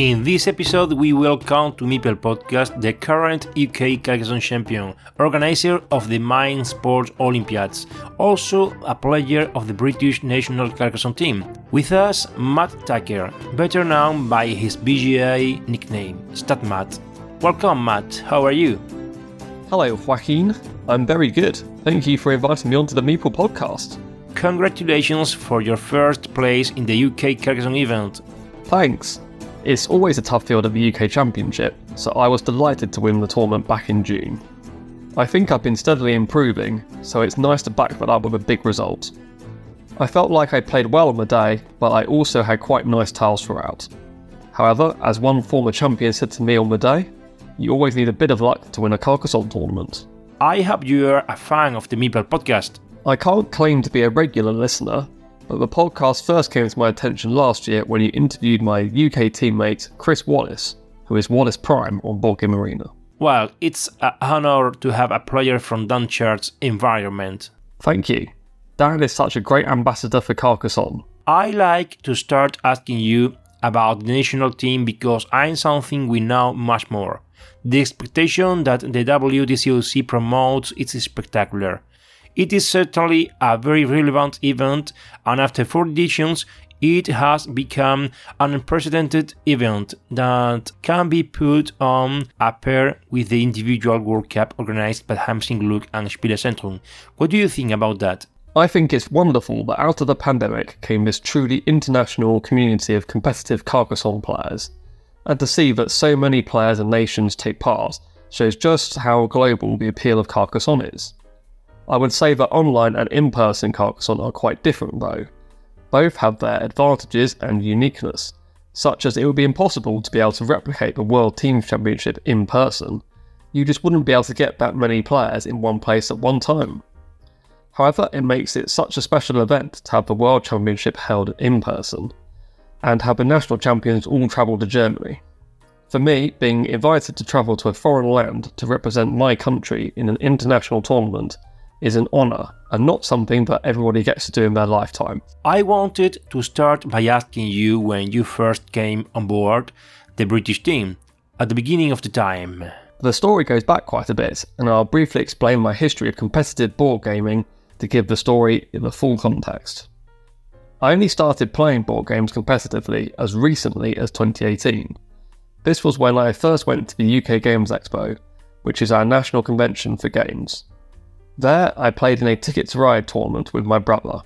In this episode, we welcome to Meeple Podcast the current UK Carcassonne champion, organizer of the Mind Sports Olympiads, also a player of the British national Carcassonne team. With us, Matt Tucker, better known by his BGA nickname, StatMatt. Welcome, Matt. How are you? Hello, Joaquin. I'm very good. Thank you for inviting me onto the Meeple podcast. Congratulations for your first place in the UK Carcassonne event. Thanks. It's always a tough field at the UK Championship, so I was delighted to win the tournament back in June. I think I've been steadily improving, so it's nice to back that up with a big result. I felt like I played well on the day, but I also had quite nice tiles throughout. However, as one former champion said to me on the day, you always need a bit of luck to win a Carcassonne tournament. I hope you're a fan of the Meeple podcast. I can't claim to be a regular listener, but the podcast first came to my attention last year when you interviewed my UK teammate Chris Wallace, who is Wallace Prime on Board Game Arena. Well, it's an honor to have a player from Dan Chart's environment. Thank you. Dan is such a great ambassador for Carcassonne. I like to start asking you about the national team because I'm something we know much more. The expectation that the WTCOC promotes is spectacular. It is certainly a very relevant event, and after four editions, it has become an unprecedented event that can be put on a pair with the individual World Cup organized by Hans im Glück and Spielezentrum. What do you think about that? I think it's wonderful that out of the pandemic came this truly international community of competitive Carcassonne players. And to see that so many players and nations take part shows just how global the appeal of Carcassonne is. I would say that online and in person Carcassonne are quite different though. Both have their advantages and uniqueness, such as it would be impossible to be able to replicate the World Team Championship in person. You just wouldn't be able to get that many players in one place at one time. However, it makes it such a special event to have the World Championship held in person, and have the national champions all travel to Germany. For me, being invited to travel to a foreign land to represent my country in an international tournament is an honour and not something that everybody gets to do in their lifetime. I wanted to start by asking you when you first came on board the British team, at the beginning of the time. The story goes back quite a bit, and I'll briefly explain my history of competitive board gaming to give the story in the full context. I only started playing board games competitively as recently as 2018. This was when I first went to the UK Games Expo, which is our national convention for games. There, I played in a Ticket to Ride tournament with my brother.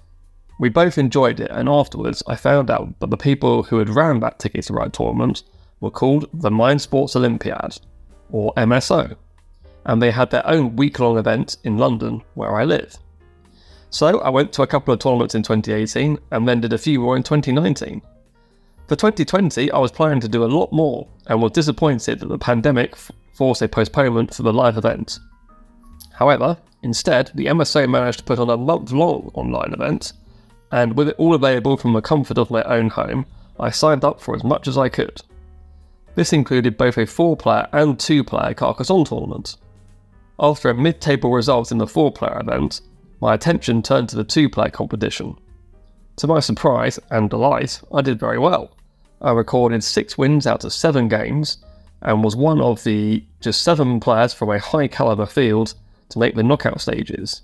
We both enjoyed it, and afterwards, I found out that the people who had ran that Ticket to Ride tournament were called the Mind Sports Olympiad, or MSO, and they had their own week long event in London, where I live. So I went to a couple of tournaments in 2018 and then did a few more in 2019. For 2020, I was planning to do a lot more and was disappointed that the pandemic forced a postponement for the live event. However, Instead, the MSO managed to put on a month long online event, and with it all available from the comfort of my own home, I signed up for as much as I could. This included both a 4 player and 2 player Carcassonne tournament. After a mid table result in the 4 player event, my attention turned to the 2 player competition. To my surprise and delight, I did very well. I recorded 6 wins out of 7 games, and was one of the just 7 players from a high caliber field to make the knockout stages.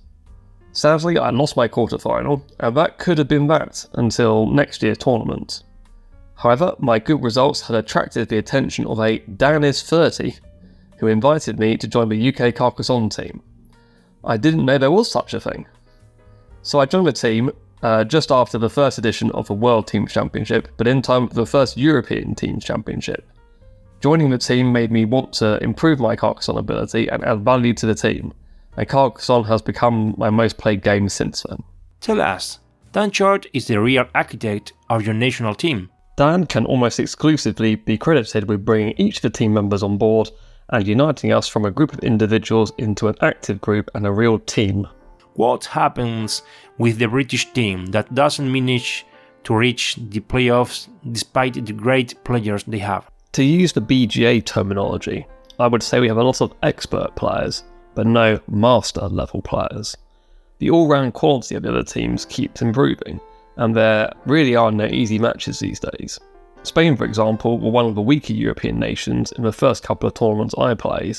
Sadly, I lost my quarterfinal, and that could have been that until next year's tournament. However, my good results had attracted the attention of a Dan is 30, who invited me to join the UK Carcassonne team. I didn't know there was such a thing. So I joined the team uh, just after the first edition of the World Teams Championship, but in time for the first European Teams Championship. Joining the team made me want to improve my Carcassonne ability and add value to the team, and Carcassonne has become my most played game since then. Tell us, Dan Chart is the real architect of your national team. Dan can almost exclusively be credited with bringing each of the team members on board and uniting us from a group of individuals into an active group and a real team. What happens with the British team that doesn't manage to reach the playoffs despite the great players they have? To use the BGA terminology, I would say we have a lot of expert players, but no master level players. The all round quality of the other teams keeps improving, and there really are no easy matches these days. Spain, for example, were one of the weaker European nations in the first couple of tournaments I played,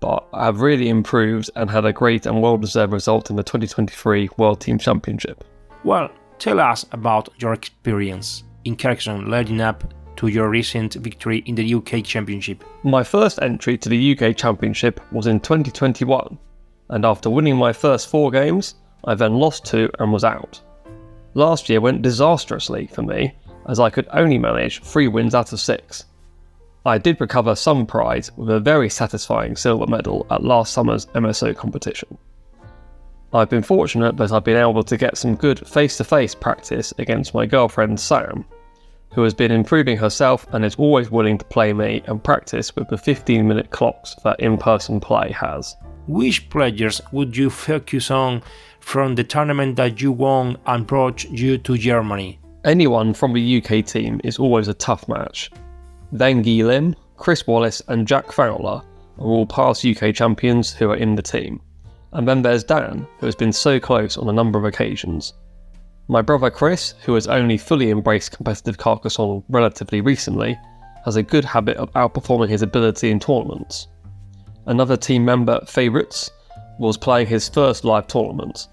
but have really improved and had a great and well deserved result in the 2023 World Team Championship. Well, tell us about your experience in Carcassonne leading up to your recent victory in the UK Championship. My first entry to the UK Championship was in 2021, and after winning my first four games, I then lost two and was out. Last year went disastrously for me, as I could only manage three wins out of six. I did recover some pride with a very satisfying silver medal at last summer's MSO competition. I've been fortunate that I've been able to get some good face to face practice against my girlfriend Sam, who has been improving herself and is always willing to play me and practice with the 15 minute clocks that in person play has. Which players would you focus on from the tournament that you won and brought you to Germany? Anyone from the UK team is always a tough match. Then Lim, Chris Wallace, and Jack Fowler are all past UK champions who are in the team. And then there's Dan, who has been so close on a number of occasions. My brother Chris, who has only fully embraced competitive Carcassonne relatively recently, has a good habit of outperforming his ability in tournaments. Another team member, Favourites, was playing his first live tournament.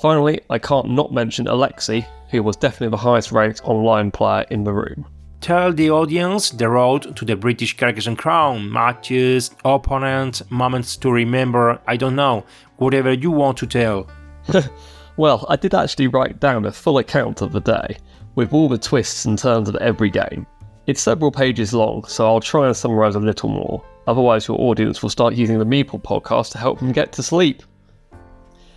Finally, I can't not mention Alexi, who was definitely the highest ranked online player in the room. Tell the audience the road to the British Carcassonne crown, matches, opponents, moments to remember, I don't know, whatever you want to tell. well, I did actually write down a full account of the day, with all the twists and turns of every game. It's several pages long, so I'll try and summarise a little more, otherwise, your audience will start using the Meeple podcast to help them get to sleep.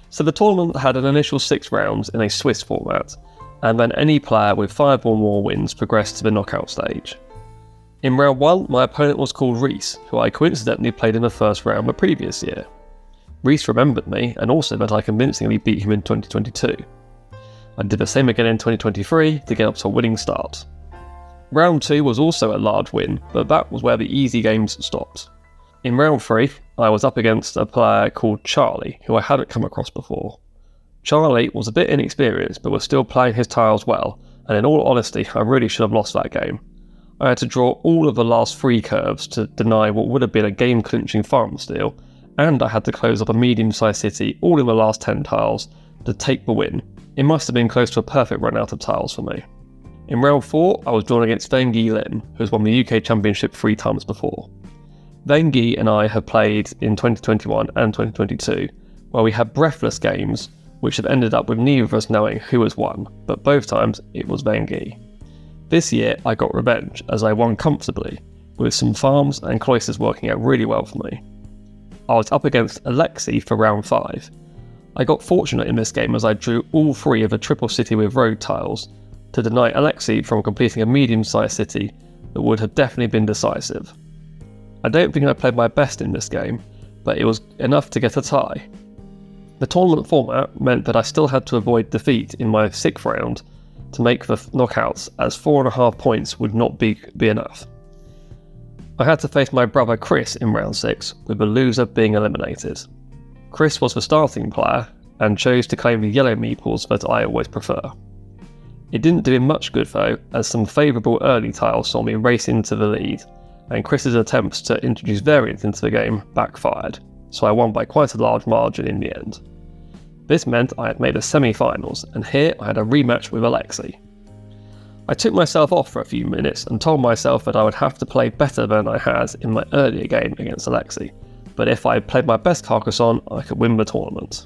So, the tournament had an initial six rounds in a Swiss format, and then any player with five or more wins progressed to the knockout stage. In round 1, my opponent was called Reese, who I coincidentally played in the first round the previous year. Reese remembered me, and also that I convincingly beat him in 2022. I did the same again in 2023 to get up to a winning start. Round 2 was also a large win, but that was where the easy games stopped. In round 3, I was up against a player called Charlie, who I hadn't come across before. Charlie was a bit inexperienced, but was still playing his tiles well, and in all honesty, I really should have lost that game. I had to draw all of the last three curves to deny what would have been a game clinching farm steal, and I had to close up a medium sized city all in the last 10 tiles to take the win. It must have been close to a perfect run out of tiles for me. In round 4, I was drawn against Vengi Lim, who has won the UK Championship three times before. Vengi and I have played in 2021 and 2022, where we had breathless games which have ended up with neither of us knowing who has won, but both times it was Vengi. This year I got revenge as I won comfortably, with some farms and cloisters working out really well for me. I was up against Alexi for round 5. I got fortunate in this game as I drew all three of a triple city with road tiles to deny Alexi from completing a medium sized city that would have definitely been decisive. I don't think I played my best in this game, but it was enough to get a tie, the tournament format meant that I still had to avoid defeat in my sixth round to make the knockouts, as four and a half points would not be, be enough. I had to face my brother Chris in round six, with the loser being eliminated. Chris was the starting player and chose to claim the yellow meeples that I always prefer. It didn't do him much good though, as some favourable early tiles saw me race into the lead, and Chris's attempts to introduce variance into the game backfired, so I won by quite a large margin in the end. This meant I had made the semi finals, and here I had a rematch with Alexi. I took myself off for a few minutes and told myself that I would have to play better than I had in my earlier game against Alexei, but if I played my best Carcassonne, I could win the tournament.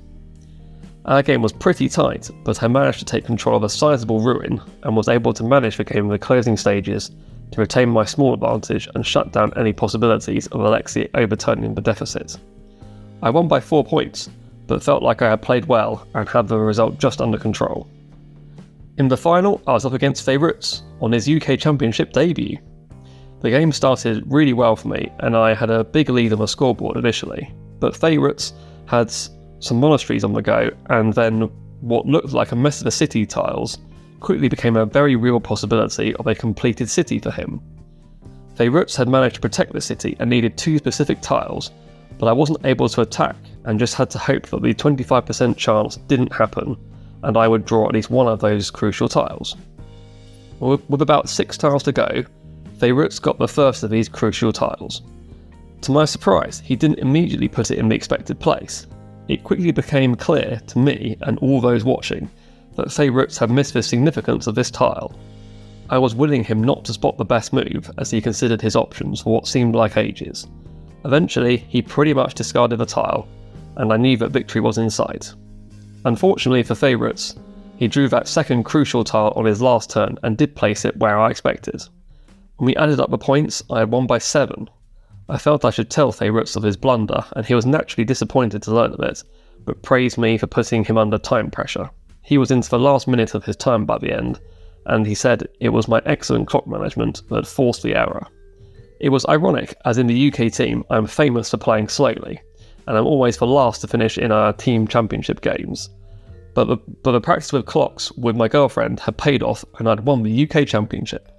Our game was pretty tight, but I managed to take control of a sizable ruin and was able to manage the game in the closing stages to retain my small advantage and shut down any possibilities of Alexei overturning the deficit. I won by 4 points, but felt like I had played well and had the result just under control. In the final, I was up against favourites on his UK Championship debut. The game started really well for me, and I had a big lead on the scoreboard initially, but favourites had some monasteries on the go, and then what looked like a mess of the city tiles quickly became a very real possibility of a completed city for him. Favourites had managed to protect the city and needed two specific tiles, but I wasn't able to attack and just had to hope that the 25% chance didn't happen and I would draw at least one of those crucial tiles. With about six tiles to go, Favourites got the first of these crucial tiles. To my surprise, he didn't immediately put it in the expected place. It quickly became clear to me and all those watching that Favourites had missed the significance of this tile. I was willing him not to spot the best move as he considered his options for what seemed like ages. Eventually, he pretty much discarded the tile, and I knew that victory was in sight. Unfortunately for favourites, he drew that second crucial tile on his last turn and did place it where I expected. When we added up the points, I had won by 7. I felt I should tell favourites of his blunder, and he was naturally disappointed to learn of it, but praised me for putting him under time pressure. He was into the last minute of his time by the end, and he said it was my excellent clock management that forced the error. It was ironic, as in the UK team, I am famous for playing slowly, and I'm always the last to finish in our team championship games. But the, but the practice with clocks with my girlfriend had paid off and I'd won the UK championship.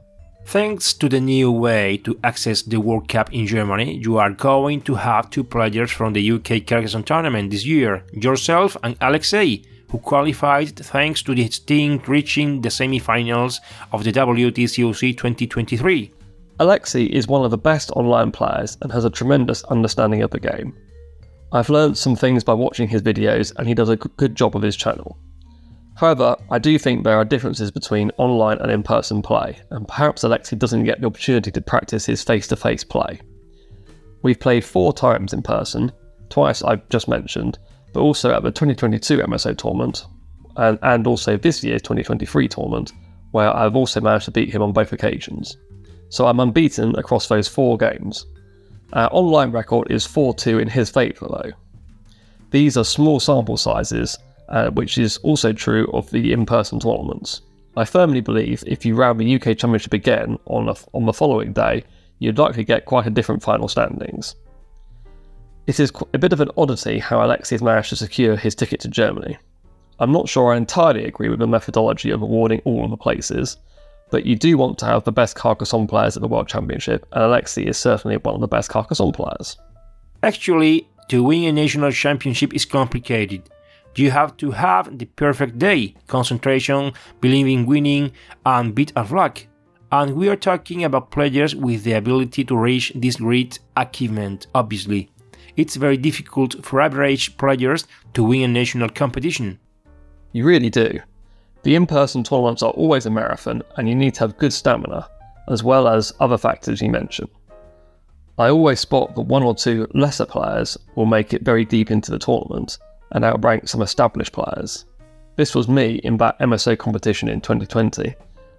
Thanks to the new way to access the World Cup in Germany, you are going to have two players from the UK Carcassonne tournament this year, yourself and Alexei, who qualified thanks to his team reaching the semi-finals of the WTCOC 2023. Alexei is one of the best online players and has a tremendous understanding of the game. I've learned some things by watching his videos, and he does a good job of his channel. However, I do think there are differences between online and in person play, and perhaps Alexei doesn't get the opportunity to practice his face to face play. We've played four times in person, twice I've just mentioned, but also at the 2022 MSO tournament, and, and also this year's 2023 tournament, where I've also managed to beat him on both occasions. So I'm unbeaten across those four games. Our online record is 4 2 in his favour, though. These are small sample sizes, uh, which is also true of the in person tournaments. I firmly believe if you ran the UK Championship again on, a, on the following day, you'd likely get quite a different final standings. It is a bit of an oddity how Alexei has managed to secure his ticket to Germany. I'm not sure I entirely agree with the methodology of awarding all of the places, but you do want to have the best Carcassonne players at the World Championship, and Alexei is certainly one of the best Carcassonne players. Actually, to win a national championship is complicated. You have to have the perfect day, concentration, believe in winning, and bit of luck. And we are talking about players with the ability to reach this great achievement, obviously. It's very difficult for average players to win a national competition. You really do. The in person tournaments are always a marathon, and you need to have good stamina, as well as other factors you mentioned. I always spot that one or two lesser players will make it very deep into the tournament and outrank some established players. This was me in that MSO competition in 2020,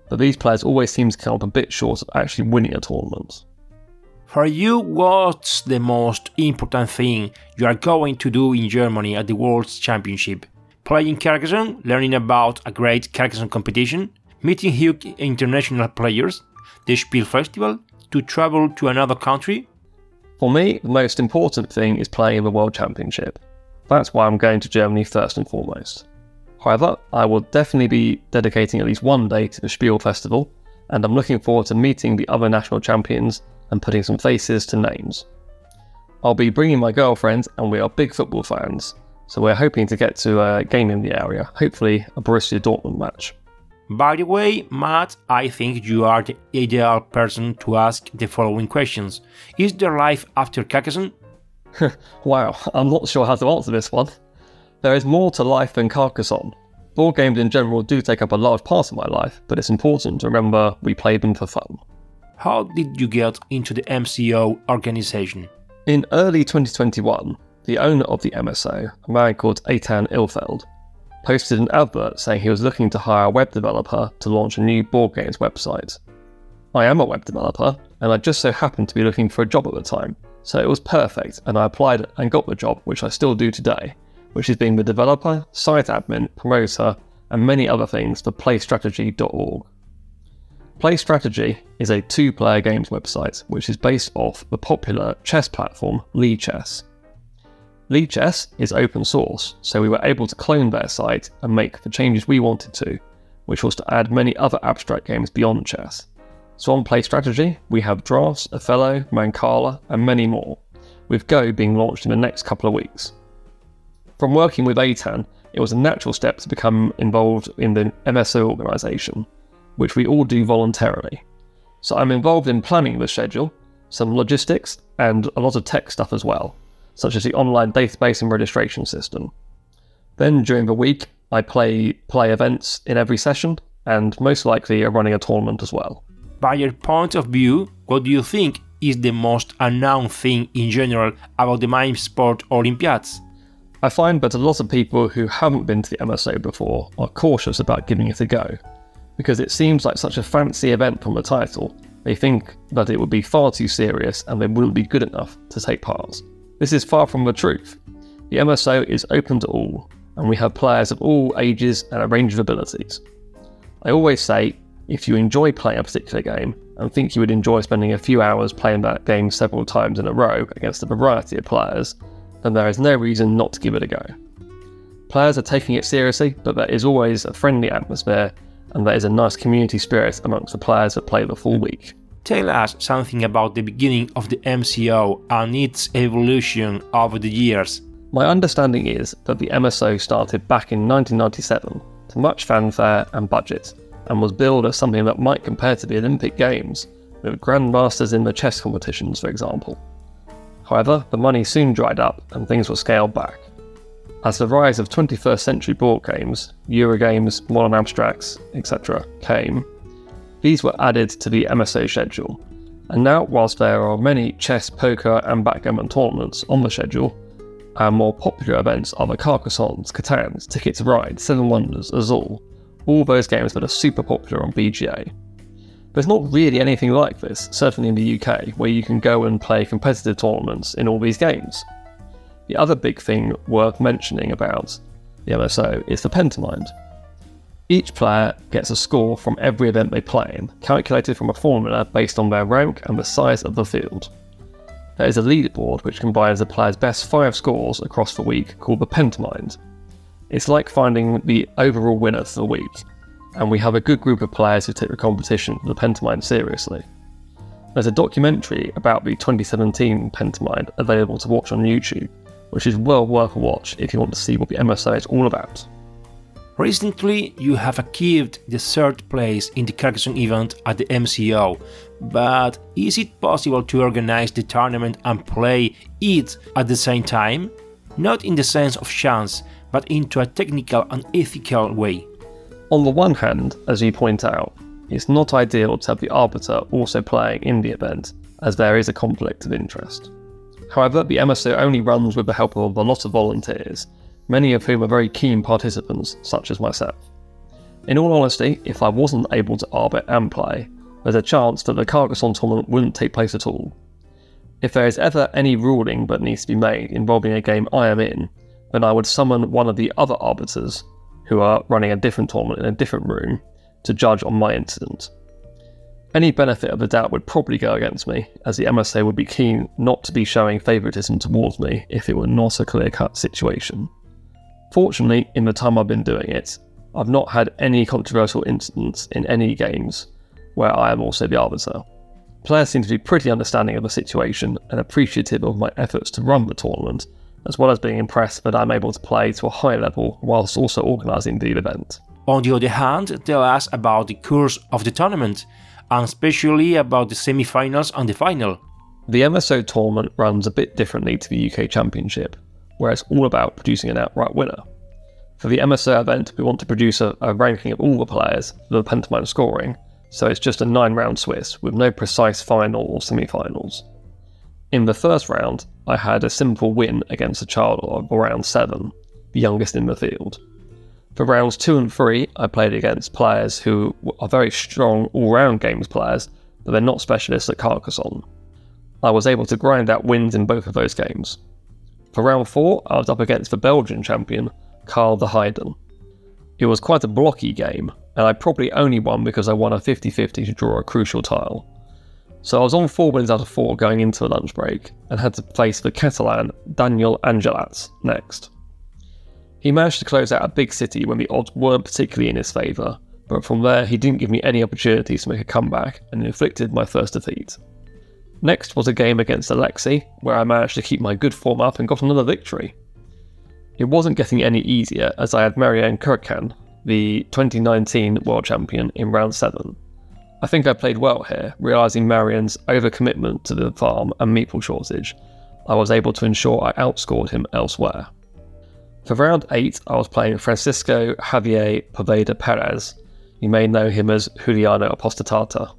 but these players always seem to come up a bit short of actually winning a tournament. For you, what's the most important thing you are going to do in Germany at the World Championship? Playing Carcassonne, learning about a great Carcassonne competition, meeting huge international players, the Spiel Festival, to travel to another country? For me, the most important thing is playing in the World Championship. That's why I'm going to Germany first and foremost. However, I will definitely be dedicating at least one day to the Spiel Festival, and I'm looking forward to meeting the other national champions and putting some faces to names. I'll be bringing my girlfriend, and we are big football fans, so we're hoping to get to a game in the area, hopefully a Borussia Dortmund match. By the way, Matt, I think you are the ideal person to ask the following questions. Is there life after Carcassonne? wow, I'm not sure how to answer this one. There is more to life than Carcassonne. Board games in general do take up a large part of my life, but it's important to remember we play them for fun. How did you get into the MSO organization? In early 2021, the owner of the MSO, a man called Eitan Ilfeld, posted an advert saying he was looking to hire a web developer to launch a new board games website. I am a web developer, and I just so happened to be looking for a job at the time, so it was perfect, and I applied and got the job, which I still do today, which is being the developer, site admin, promoter, and many other things for PlayStrategy.org. PlayStrategy is a two player games website which is based off the popular chess platform Lichess. Lichess is open source, so we were able to clone their site and make the changes we wanted to, which was to add many other abstract games beyond chess. So on Play Strategy, we have Drafts, Othello, Mancala, and many more, with Go being launched in the next couple of weeks. From working with Eitan, it was a natural step to become involved in the MSO organisation, which we all do voluntarily. So I'm involved in planning the schedule, some logistics, and a lot of tech stuff as well such as the online database and registration system. Then during the week, I play play events in every session, and most likely are running a tournament as well. By your point of view, what do you think is the most unknown thing in general about the Mind Sport Olympiads? I find that a lot of people who haven't been to the MSO before are cautious about giving it a go, because it seems like such a fancy event from the title, they think that it would be far too serious and they wouldn't be good enough to take part. This is far from the truth. The MSO is open to all, and we have players of all ages and a range of abilities. I always say, if you enjoy playing a particular game and think you would enjoy spending a few hours playing that game several times in a row against a variety of players, then there is no reason not to give it a go. Players are taking it seriously, but there is always a friendly atmosphere and there is a nice community spirit amongst the players that play the full week. Tell us something about the beginning of the MSO and its evolution over the years. My understanding is that the MSO started back in 1997 to much fanfare and budget, and was billed as something that might compare to the Olympic Games, with grandmasters in the chess competitions, for example. However, the money soon dried up and things were scaled back. As the rise of 21st century board games, Eurogames, modern abstracts, etc., came, these were added to the MSO schedule. And now, whilst there are many chess, poker, and backgammon tournaments on the schedule, our more popular events are the Carcassonne, Catans, Ticket to Ride, Seven Wonders, Azul, all those games that are super popular on BGA. There's not really anything like this, certainly in the UK, where you can go and play competitive tournaments in all these games. The other big thing worth mentioning about the MSO is the Pentamind, each player gets a score from every event they play in, calculated from a formula based on their rank and the size of the field. There is a leaderboard which combines the player's best five scores across the week called the Pentamind. It's like finding the overall winner for the week, and we have a good group of players who take the competition for the Pentamind seriously. There's a documentary about the 2017 Pentamind available to watch on YouTube, which is well worth a watch if you want to see what the MSO is all about. Recently, you have achieved the third place in the Carcassonne event at the MSO, but is it possible to organize the tournament and play it at the same time? Not in the sense of chance, but into a technical and ethical way. On the one hand, as you point out, it's not ideal to have the arbiter also playing in the event, as there is a conflict of interest. However, the MSO only runs with the help of a lot of volunteers, many of whom are very keen participants, such as myself. In all honesty, if I wasn't able to arbit and play, there's a chance that the Carcassonne tournament wouldn't take place at all. If there is ever any ruling that needs to be made involving a game I am in, then I would summon one of the other arbiters, who are running a different tournament in a different room, to judge on my incident. Any benefit of the doubt would probably go against me, as the MSO would be keen not to be showing favouritism towards me if it were not a clear cut situation. Fortunately, in the time I've been doing it, I've not had any controversial incidents in any games where I am also the arbiter. Players seem to be pretty understanding of the situation and appreciative of my efforts to run the tournament, as well as being impressed that I'm able to play to a high level whilst also organising the event. On the other hand, tell us about the course of the tournament, and especially about the semi finals and the final. The MSO tournament runs a bit differently to the UK Championship where it's all about producing an outright winner. For the MSO event, we want to produce a, a ranking of all the players for the Pentamind scoring, so it's just a nine round Swiss with no precise final or semi finals. In the first round, I had a simple win against a child of around 7, the youngest in the field. For rounds 2 and 3, I played against players who are very strong all round games players, but they're not specialists at Carcassonne. I was able to grind out wins in both of those games. For round 4, I was up against the Belgian champion, Karl de Heiden. It was quite a blocky game, and I probably only won because I won a 50 50 to draw a crucial tile. So I was on four wins out of four going into the lunch break and had to face the Catalan Daniel Angelats next. He managed to close out a big city when the odds weren't particularly in his favour, but from there he didn't give me any opportunities to make a comeback and inflicted my first defeat. Next was a game against Alexei, where I managed to keep my good form up and got another victory. It wasn't getting any easier as I had Marianne Kirkhan, the 2019 world champion, in round 7, I think I played well here, realising Marian's overcommitment to the farm and meeple shortage. I was able to ensure I outscored him elsewhere. For round 8, I was playing Francisco Javier Poveda Perez. You may know him as Juliano Apostatata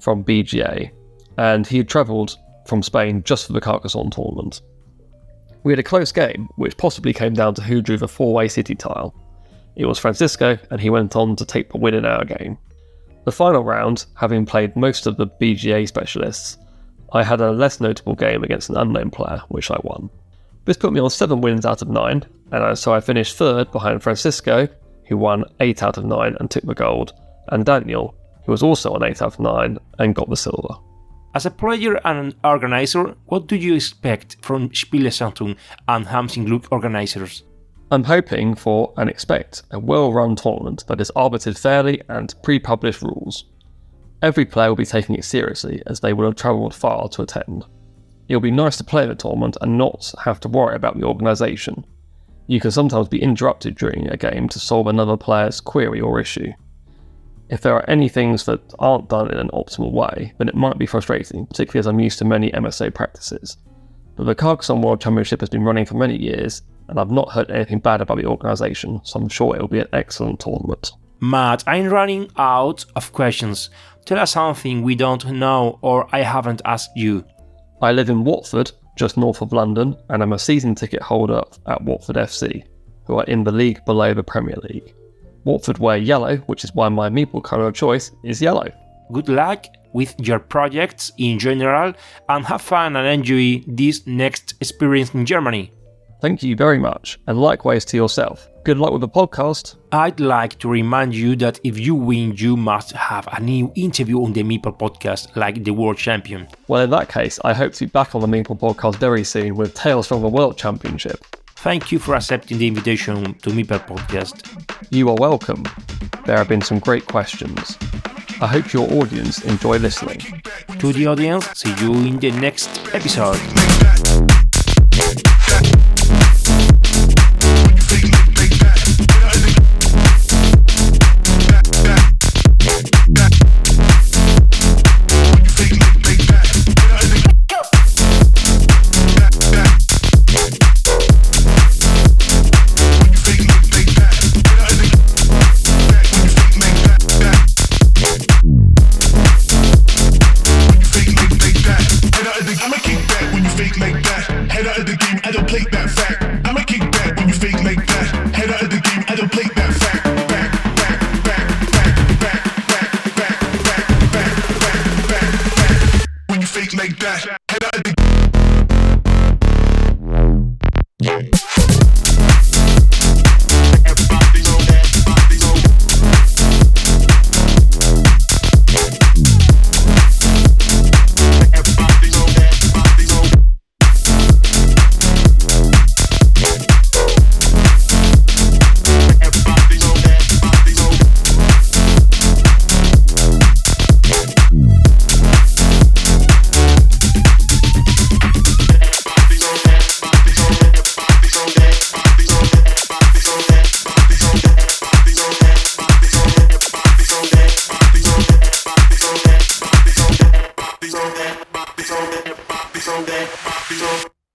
from BGA, and he had travelled from Spain just for the Carcassonne tournament. We had a close game, which possibly came down to who drew the four way city tile. It was Francisco, and he went on to take the win in our game. The final round, having played most of the BGA specialists, I had a less notable game against an unknown player, which I won. This put me on 7 wins out of 9, and so I finished third behind Francisco, who won 8 out of 9 and took the gold, and Daniel, who was also on 8 out of 9 and got the silver. As a player and an organizer, what do you expect from Spielezentrum and Hamsing organizers? I'm hoping for and expect a well run tournament that is arbitrated fairly and pre published rules. Every player will be taking it seriously as they will have travelled far to attend. It'll be nice to play the tournament and not have to worry about the organisation. You can sometimes be interrupted during a game to solve another player's query or issue. If there are any things that aren't done in an optimal way, then it might be frustrating, particularly as I'm used to many MSO practices. But the Carcassonne World Championship has been running for many years, and I've not heard anything bad about the organisation, so I'm sure it'll be an excellent tournament. Matt, I'm running out of questions. Tell us something we don't know or I haven't asked you. I live in Watford, just north of London, and I'm a season ticket holder at Watford FC, who are in the league below the Premier League. Watford wear yellow, which is why my meeple colour of choice is yellow. Good luck with your projects in general and have fun and enjoy this next experience in Germany. Thank you very much, and likewise to yourself. Good luck with the podcast. I'd like to remind you that if you win, you must have a new interview on the Meeple podcast, like the world champion. Well, in that case, I hope to be back on the Meeple podcast very soon with Tales from the World Championship. Thank you for accepting the invitation to Meeple podcast. You are welcome. There have been some great questions. I hope your audience enjoy listening. To the audience, see you in the next episode.